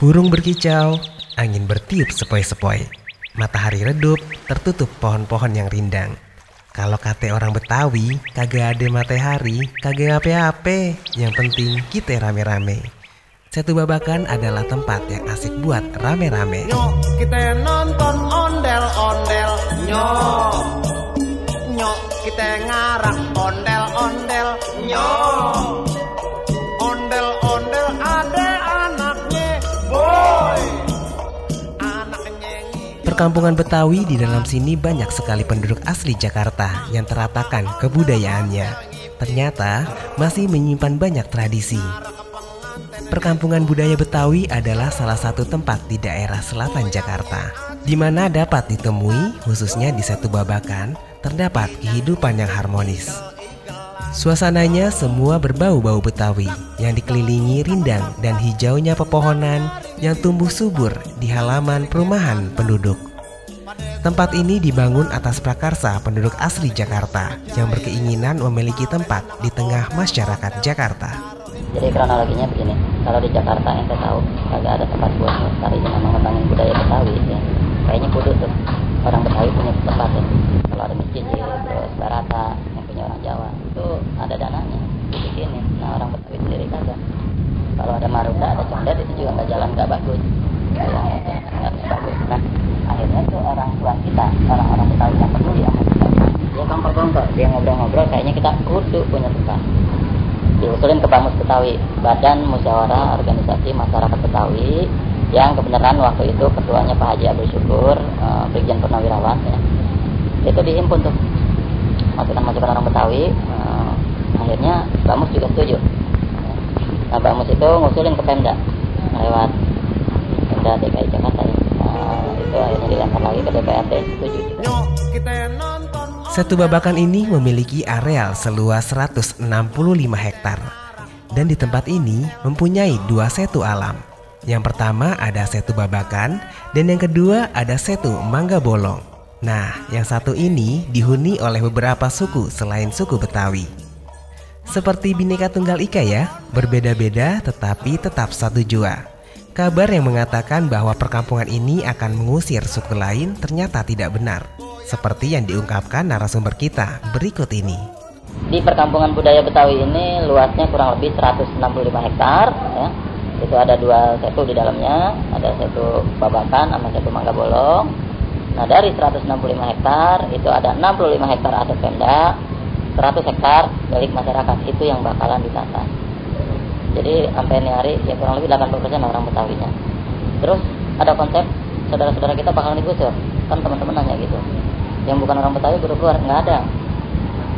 Burung berkicau, angin bertiup sepoi-sepoi. Matahari redup, tertutup pohon-pohon yang rindang. Kalau kata orang Betawi, kagak ada matahari, kagak ape-ape. Yang penting kita rame-rame. Satu babakan adalah tempat yang asik buat rame-rame. Nyok kita nonton ondel-ondel Nyok Nyok kita ngarak ondel-ondel Nyok Perkampungan Betawi di dalam sini banyak sekali penduduk asli Jakarta yang teratakan kebudayaannya. Ternyata masih menyimpan banyak tradisi. Perkampungan budaya Betawi adalah salah satu tempat di daerah selatan Jakarta, di mana dapat ditemui, khususnya di satu babakan, terdapat kehidupan yang harmonis. Suasananya semua berbau-bau Betawi yang dikelilingi rindang dan hijaunya pepohonan yang tumbuh subur di halaman perumahan penduduk. Tempat ini dibangun atas prakarsa penduduk asli Jakarta yang berkeinginan memiliki tempat di tengah masyarakat Jakarta. Jadi kronologinya begini, kalau di Jakarta yang saya tahu kagak ada tempat buat melestarikan sama ngembangin budaya Betawi ya. Kayaknya kudu tuh orang Betawi punya tempat ya. Kalau ada masjid terus Barata yang punya orang Jawa itu ada dananya dibikinin. Nah orang Betawi sendiri kagak. Kalau ada Maruda, ada Condet itu juga nggak jalan nggak bagus. Ya, akhirnya tuh orang tua kita, orang-orang Betawi yang peduli sama kita, dia dia ngobrol-ngobrol, kayaknya kita kudu punya tempat diusulin ke Bamus Betawi, Badan Musyawarah Organisasi Masyarakat Betawi yang kebenaran waktu itu ketuanya Pak Haji Abdul Syukur, eh, Brigjen Purnawirawan ya. Itu dihimpun tuh masukan-masukan orang Betawi, eh, akhirnya Bamus juga setuju. Nah Bamus itu ngusulin ke Pemda lewat Pemda DKI Jakarta ya. Nah, itu akhirnya dilempar lagi ke DPRD setuju juga. Satu babakan ini memiliki areal seluas 165 hektar. Dan di tempat ini mempunyai dua setu alam. Yang pertama ada setu babakan dan yang kedua ada setu mangga bolong. Nah, yang satu ini dihuni oleh beberapa suku selain suku Betawi. Seperti Bhinneka Tunggal Ika ya, berbeda-beda tetapi tetap satu jua. Kabar yang mengatakan bahwa perkampungan ini akan mengusir suku lain ternyata tidak benar. Seperti yang diungkapkan narasumber kita berikut ini. Di perkampungan budaya Betawi ini luasnya kurang lebih 165 hektar ya. Itu ada dua setu di dalamnya, ada setu Babakan sama setu Mangga Bolong. Nah, dari 165 hektar itu ada 65 hektar aset Pemda, 100 hektar milik masyarakat itu yang bakalan ditata. Jadi sampai ini hari ya kurang lebih 80% orang Betawinya. Terus ada konsep saudara-saudara kita bakalan digusur. Kan teman-teman nanya gitu. Yang bukan orang Betawi baru keluar, nggak ada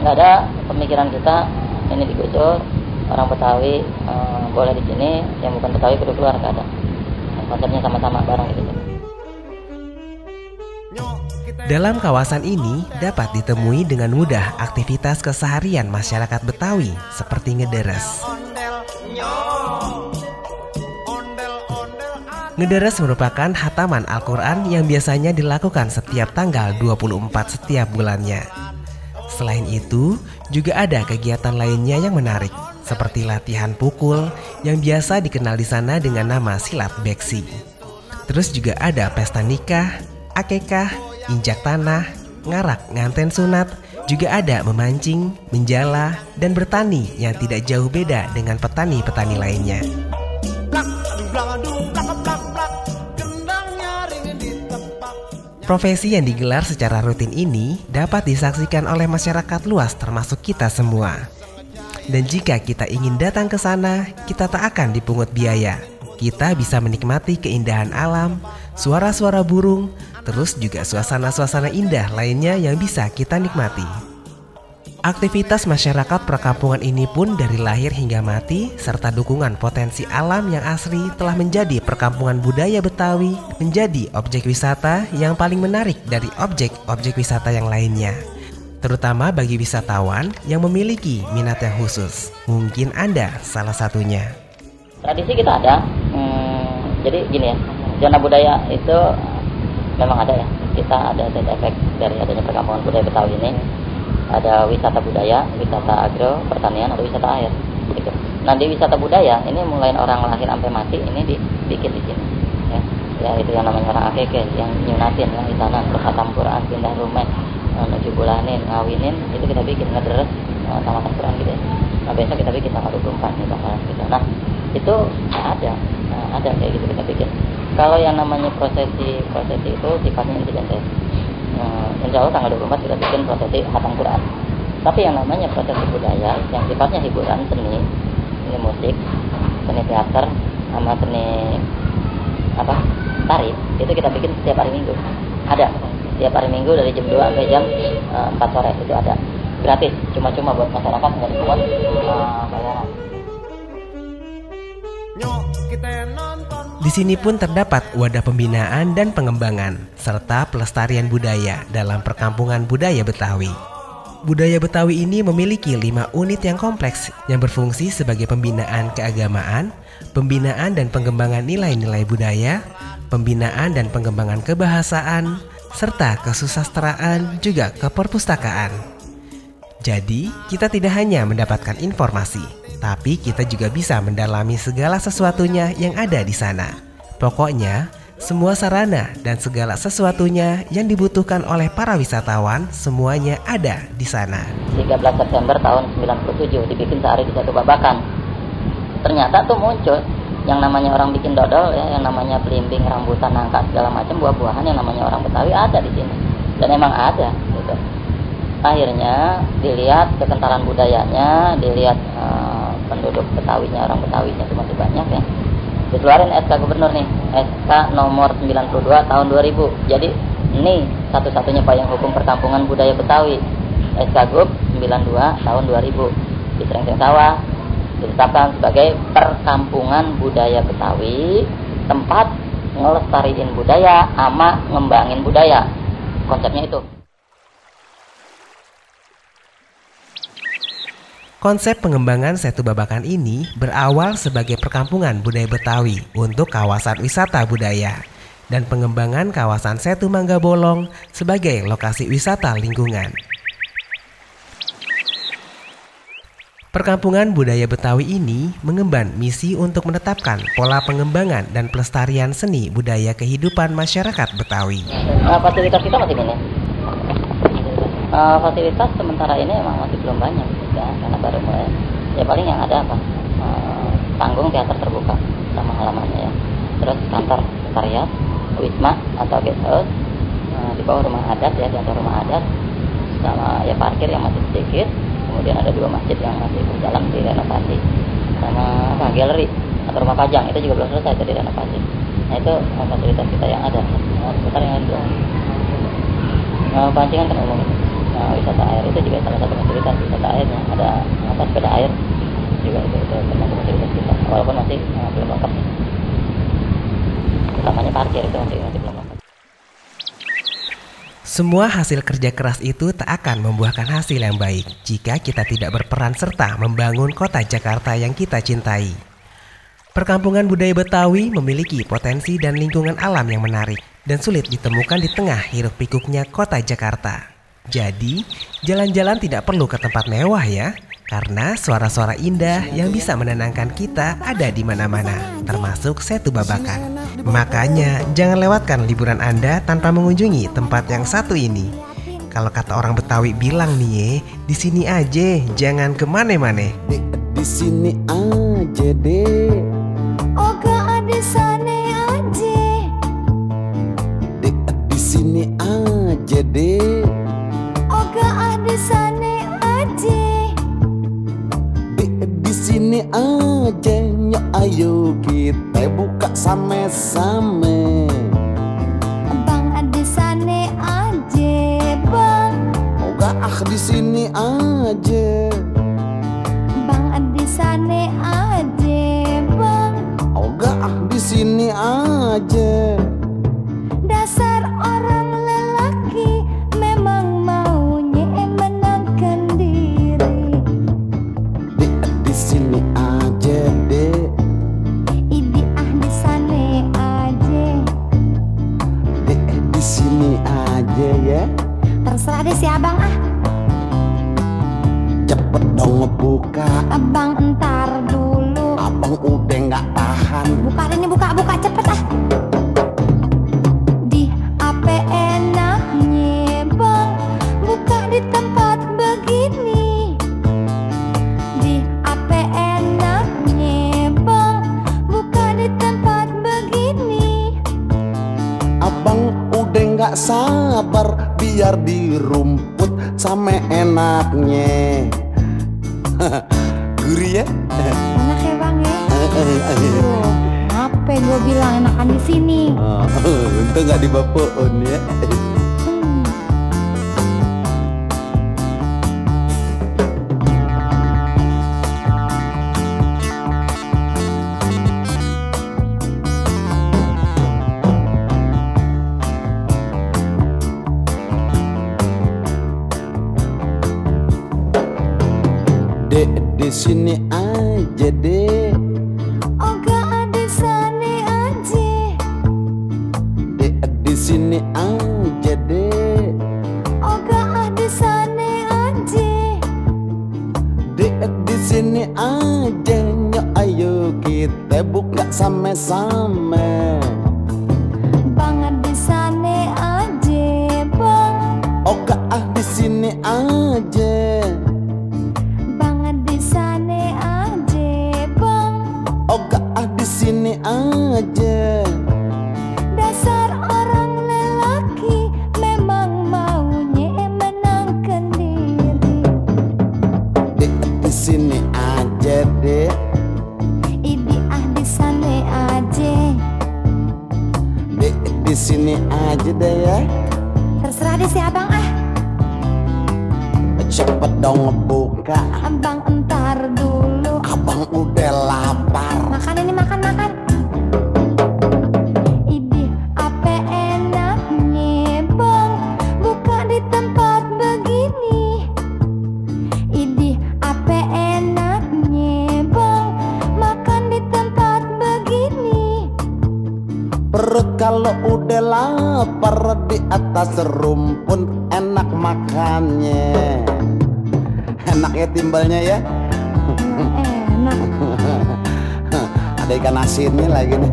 nggak ada pemikiran kita ini digusur orang Betawi eh, boleh di sini yang bukan Betawi kudu keluar nggak ada konsepnya sama-sama bareng gitu Dalam kawasan ini dapat ditemui dengan mudah aktivitas keseharian masyarakat Betawi seperti ngederes. Ngederes merupakan hataman Al-Quran yang biasanya dilakukan setiap tanggal 24 setiap bulannya. Selain itu, juga ada kegiatan lainnya yang menarik, seperti latihan pukul yang biasa dikenal di sana dengan nama silat beksi. Terus juga ada pesta nikah, akekah, injak tanah, ngarak nganten sunat, juga ada memancing, menjala, dan bertani yang tidak jauh beda dengan petani-petani lainnya. Profesi yang digelar secara rutin ini dapat disaksikan oleh masyarakat luas termasuk kita semua. Dan jika kita ingin datang ke sana, kita tak akan dipungut biaya. Kita bisa menikmati keindahan alam, suara-suara burung, terus juga suasana-suasana indah lainnya yang bisa kita nikmati. Aktivitas masyarakat perkampungan ini pun dari lahir hingga mati serta dukungan potensi alam yang asri telah menjadi perkampungan budaya Betawi menjadi objek wisata yang paling menarik dari objek-objek wisata yang lainnya. Terutama bagi wisatawan yang memiliki minat yang khusus. Mungkin Anda salah satunya. tradisi kita ada hmm, jadi gini ya zona budaya itu memang ada ya kita ada side effect dari adanya perkampungan budaya Betawi ini ada wisata budaya wisata agro pertanian atau wisata air gitu Nah di wisata budaya ini mulai orang lahir sampai mati ini dibikin di sini. Ya, ya itu yang namanya orang akeke, yang nyunatin, yang di sana terus khatam Quran, pindah rumah, eh, menuju bulanin, ngawinin, itu kita bikin ngederes uh, tamat Quran gitu ya. Nah besok kita bikin tanggal 24 nih bakalan gitu. Nah itu ada, nah, ada kayak gitu kita bikin. Kalau yang namanya prosesi prosesi itu sifatnya insidental. Nah, insya Allah tanggal 24 kita bikin prosesi khatam Quran. Tapi yang namanya prosesi budaya yang sifatnya hiburan seni seni musik seni teater sama seni apa tari itu kita bikin setiap hari minggu. Ada. Setiap hari minggu dari jam 2 sampai jam uh, 4 sore itu ada. Gratis. Cuma-cuma buat masyarakat nggak dipungut uh, bayaran Di sini pun terdapat wadah pembinaan dan pengembangan, serta pelestarian budaya dalam perkampungan budaya Betawi. Budaya Betawi ini memiliki lima unit yang kompleks yang berfungsi sebagai pembinaan keagamaan, pembinaan dan pengembangan nilai-nilai budaya, pembinaan dan pengembangan kebahasaan, serta kesusastraan juga keperpustakaan. Jadi, kita tidak hanya mendapatkan informasi, tapi kita juga bisa mendalami segala sesuatunya yang ada di sana. Pokoknya, semua sarana dan segala sesuatunya yang dibutuhkan oleh para wisatawan semuanya ada di sana. 13 September tahun 97 dibikin sehari di satu babakan. Ternyata tuh muncul yang namanya orang bikin dodol ya, yang namanya belimbing, rambutan, nangka segala macam buah-buahan yang namanya orang Betawi ada di sini. Dan emang ada gitu. Akhirnya dilihat kekentalan budayanya, dilihat uh, penduduk Betawinya, orang Betawinya itu masih banyak ya. Dikeluarin SK gubernur nih SK nomor 92 tahun 2000 jadi ini satu-satunya payung hukum perkampungan budaya Betawi. SK Gub 92 tahun 2000 di Sereng Sawah ditetapkan sebagai perkampungan budaya Betawi tempat ngelestariin budaya ama ngembangin budaya. Konsepnya itu Konsep pengembangan Setu Babakan ini berawal sebagai perkampungan budaya Betawi untuk kawasan wisata budaya dan pengembangan kawasan Setu Mangga Bolong sebagai lokasi wisata lingkungan. Perkampungan budaya Betawi ini mengemban misi untuk menetapkan pola pengembangan dan pelestarian seni budaya kehidupan masyarakat Betawi. Nah, fasilitas kita masih minim. Uh, fasilitas sementara ini memang masih belum banyak ya karena baru mulai. Ya paling yang ada apa? Uh, panggung teater terbuka sama halamannya ya. Terus kantor sekretariat wisma atau guest house. Uh, di bawah rumah adat ya di atas rumah adat. Sama ya parkir yang masih sedikit. Kemudian ada dua masjid yang masih berjalan di renovasi. Sama apa galeri atau rumah pajang itu juga belum selesai itu direnovasi nah itu fasilitas kita yang ada. Nah, sebentar yang itu uh, pancingan kan umum nah, wisata air itu juga salah satu fasilitas wisata airnya ada apa sepeda air juga itu, itu termasuk fasilitas kita walaupun masih uh, belum lengkap utamanya parkir itu masih, masih belum lengkap Semua hasil kerja keras itu tak akan membuahkan hasil yang baik jika kita tidak berperan serta membangun kota Jakarta yang kita cintai. Perkampungan budaya Betawi memiliki potensi dan lingkungan alam yang menarik dan sulit ditemukan di tengah hiruk pikuknya kota Jakarta. Jadi, jalan-jalan tidak perlu ke tempat mewah ya, karena suara-suara indah yang bisa menenangkan kita ada di mana-mana, termasuk Setu Babakan. Makanya, jangan lewatkan liburan Anda tanpa mengunjungi tempat yang satu ini. Kalau kata orang Betawi bilang nih ye, di sini aja, jangan ke mana-mana. Di, di sini aja deh. Oga ada sana aja Di, di sini aja deh. Nggak sabar biar di rumput sama enaknya. Gurih ya? Enak ya bang ya. Tuh, apa gue bilang enakan di sini. Oh, itu nggak dibapain ya. Sini aja dek. Perut kalau udah lapar di atas rumpun enak makannya. Enak ya timbalnya ya. Enak. Ada ikan asinnya lagi nih.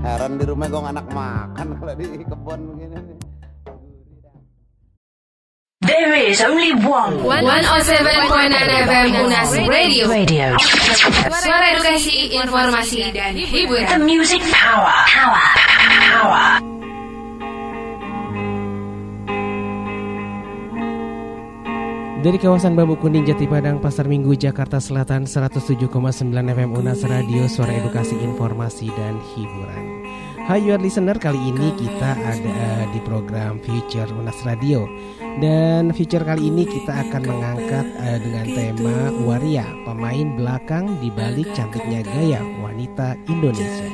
Heran di rumah gue anak makan kalau di kebun begini. nih. There is only one 107.9 FM Unas Radio. radio. Suara edukasi, informasi, dan hiburan. The music power. Power. Power. Dari kawasan Bambu Kuning Jati Padang Pasar Minggu Jakarta Selatan 107,9 FM Unas Radio Suara Edukasi Informasi dan Hiburan. Hai your listener, kali ini kita ada di program Future Unas Radio. Dan Future kali ini kita akan mengangkat eh, dengan tema Waria Pemain belakang di balik cantiknya gaya wanita Indonesia.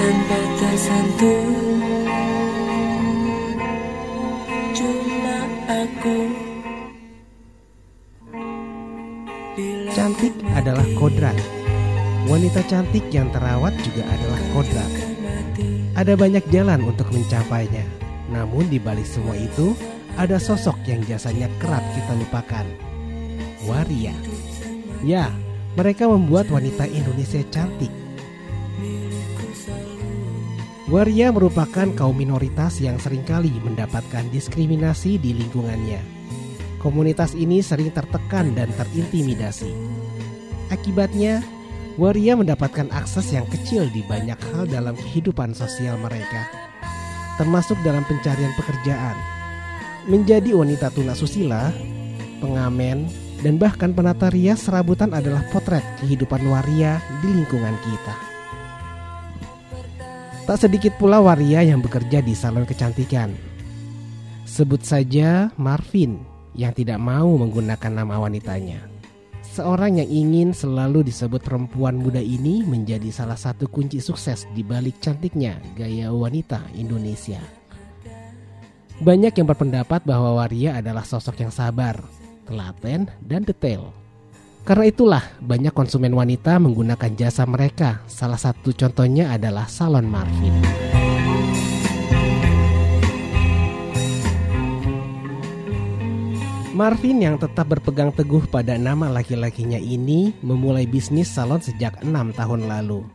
Tanpa tersentuh cuma aku. Bila Cantik adalah kodrat. Wanita cantik yang terawat juga adalah kodrat. Ada banyak jalan untuk mencapainya. Namun di balik semua itu Ada sosok yang jasanya kerap kita lupakan. Waria. Ya, mereka membuat wanita Indonesia cantik Waria merupakan kaum minoritas yang sering kali mendapatkan diskriminasi di lingkungannya. Komunitas ini sering tertekan dan terintimidasi. Akibatnya, waria mendapatkan akses yang kecil di banyak hal dalam kehidupan sosial mereka, termasuk dalam pencarian pekerjaan. Menjadi wanita tunasusila, pengamen, dan bahkan penata rias serabutan adalah potret kehidupan waria di lingkungan kita. Tak sedikit pula waria yang bekerja di salon kecantikan. Sebut saja Marvin yang tidak mau menggunakan nama wanitanya. Seorang yang ingin selalu disebut perempuan muda ini menjadi salah satu kunci sukses di balik cantiknya gaya wanita Indonesia. Banyak yang berpendapat bahwa Waria adalah sosok yang sabar, telaten, dan detail. Karena itulah banyak konsumen wanita menggunakan jasa mereka. Salah satu contohnya adalah salon Marvin. Marvin yang tetap berpegang teguh pada nama laki-lakinya ini memulai bisnis salon sejak enam tahun lalu.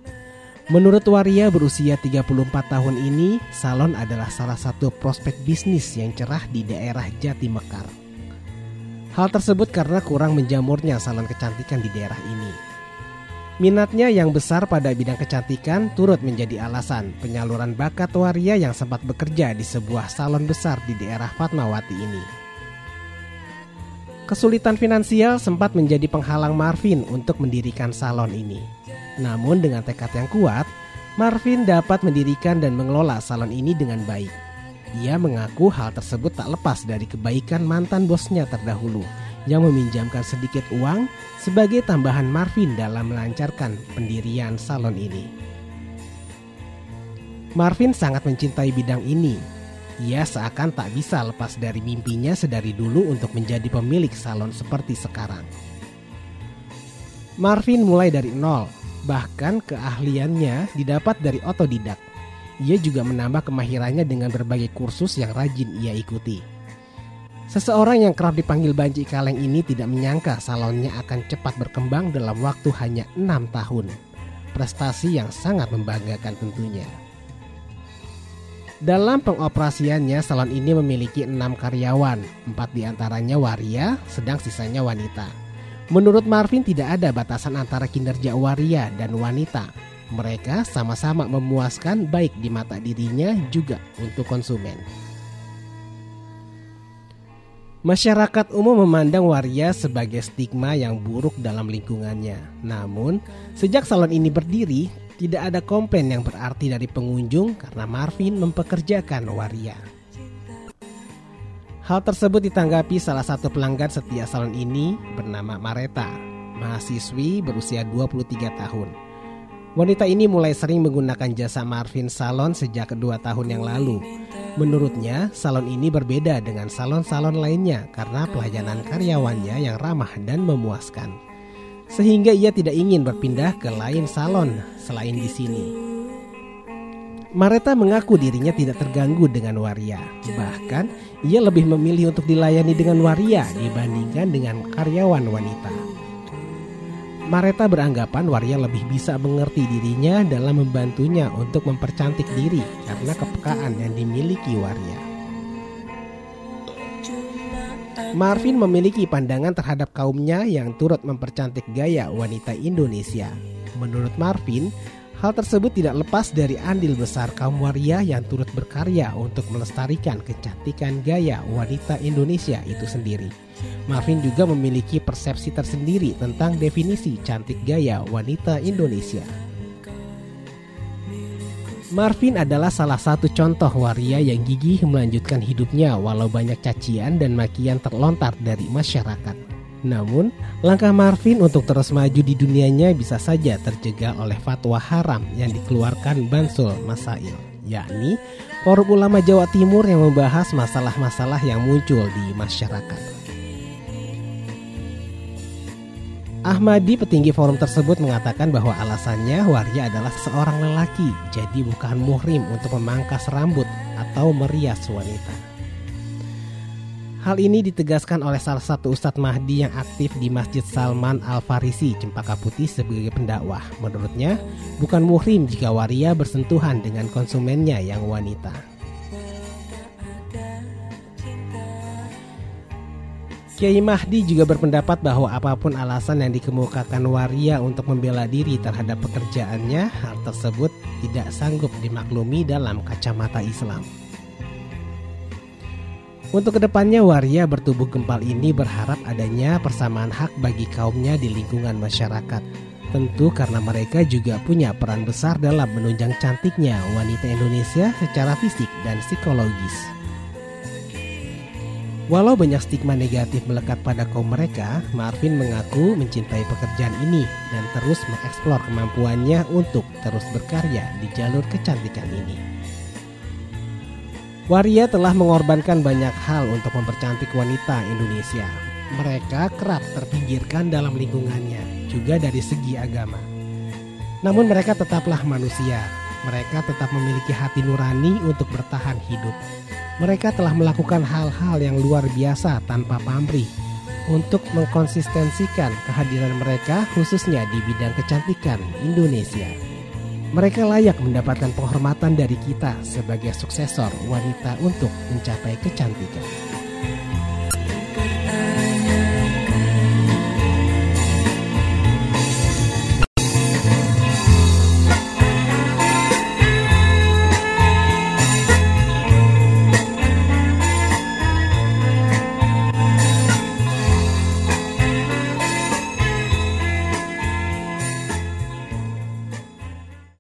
Menurut Waria berusia 34 tahun ini, salon adalah salah satu prospek bisnis yang cerah di daerah Jati Mekar. Hal tersebut karena kurang menjamurnya salon kecantikan di daerah ini. Minatnya yang besar pada bidang kecantikan turut menjadi alasan penyaluran bakat Waria yang sempat bekerja di sebuah salon besar di daerah Fatmawati ini. Kesulitan finansial sempat menjadi penghalang Marvin untuk mendirikan salon ini. Namun dengan tekad yang kuat, Marvin dapat mendirikan dan mengelola salon ini dengan baik. Ia mengaku hal tersebut tak lepas dari kebaikan mantan bosnya terdahulu yang meminjamkan sedikit uang sebagai tambahan Marvin dalam melancarkan pendirian salon ini. Marvin sangat mencintai bidang ini ia seakan tak bisa lepas dari mimpinya sedari dulu untuk menjadi pemilik salon seperti sekarang. Marvin mulai dari nol, bahkan keahliannya didapat dari otodidak. Ia juga menambah kemahirannya dengan berbagai kursus yang rajin ia ikuti. Seseorang yang kerap dipanggil Banji Kaleng ini tidak menyangka salonnya akan cepat berkembang dalam waktu hanya enam tahun. Prestasi yang sangat membanggakan tentunya. Dalam pengoperasiannya, salon ini memiliki enam karyawan, empat di antaranya waria, sedang sisanya wanita. Menurut Marvin tidak ada batasan antara kinerja waria dan wanita. Mereka sama-sama memuaskan baik di mata dirinya juga untuk konsumen. Masyarakat umum memandang waria sebagai stigma yang buruk dalam lingkungannya. Namun, sejak salon ini berdiri, tidak ada komplain yang berarti dari pengunjung karena Marvin mempekerjakan waria. Hal tersebut ditanggapi salah satu pelanggan setia salon ini bernama Mareta, mahasiswi berusia 23 tahun. Wanita ini mulai sering menggunakan jasa Marvin Salon sejak kedua tahun yang lalu. Menurutnya, salon ini berbeda dengan salon-salon lainnya karena pelayanan karyawannya yang ramah dan memuaskan sehingga ia tidak ingin berpindah ke lain salon selain di sini. Mareta mengaku dirinya tidak terganggu dengan waria. Bahkan, ia lebih memilih untuk dilayani dengan waria dibandingkan dengan karyawan wanita. Mareta beranggapan waria lebih bisa mengerti dirinya dalam membantunya untuk mempercantik diri karena kepekaan yang dimiliki waria. Marvin memiliki pandangan terhadap kaumnya yang turut mempercantik gaya wanita Indonesia. Menurut Marvin, hal tersebut tidak lepas dari andil besar kaum waria yang turut berkarya untuk melestarikan kecantikan gaya wanita Indonesia itu sendiri. Marvin juga memiliki persepsi tersendiri tentang definisi cantik gaya wanita Indonesia. Marvin adalah salah satu contoh waria yang gigih melanjutkan hidupnya walau banyak cacian dan makian terlontar dari masyarakat. Namun, langkah Marvin untuk terus maju di dunianya bisa saja terjegal oleh fatwa haram yang dikeluarkan Bansul Masail, yakni Forum Ulama Jawa Timur yang membahas masalah-masalah yang muncul di masyarakat. Ahmadi petinggi forum tersebut mengatakan bahwa alasannya Waria adalah seorang lelaki, jadi bukan muhrim untuk memangkas rambut atau merias wanita. Hal ini ditegaskan oleh salah satu Ustadz Mahdi yang aktif di Masjid Salman Al-Farisi, Cempaka Putih sebagai pendakwah. Menurutnya, bukan muhrim jika waria bersentuhan dengan konsumennya yang wanita. Kiai Mahdi juga berpendapat bahwa apa pun alasan yang dikemukakan waria untuk membela diri terhadap pekerjaannya, hal tersebut tidak sanggup dimaklumi dalam kacamata Islam. Untuk ke depannya waria bertubuh gempal ini berharap adanya persamaan hak bagi kaumnya di lingkungan masyarakat. Tentu karena mereka juga punya peran besar dalam menunjang cantiknya wanita Indonesia secara fisik dan psikologis. Walau banyak stigma negatif melekat pada kaum mereka, Marvin mengaku mencintai pekerjaan ini dan terus mengeksplor kemampuannya untuk terus berkarya di jalur kecantikan ini. Waria telah mengorbankan banyak hal untuk mempercantik wanita Indonesia. mereka kerap terpinggirkan dalam lingkungannya, juga dari segi agama. Namun mereka tetaplah manusia. Mereka tetap memiliki hati nurani untuk bertahan hidup. Mereka telah melakukan hal-hal yang luar biasa tanpa pamrih untuk mengkonsistensikan kehadiran mereka khususnya di bidang kecantikan Indonesia. Mereka layak mendapatkan penghormatan dari kita sebagai suksesor wanita untuk mencapai kecantikan.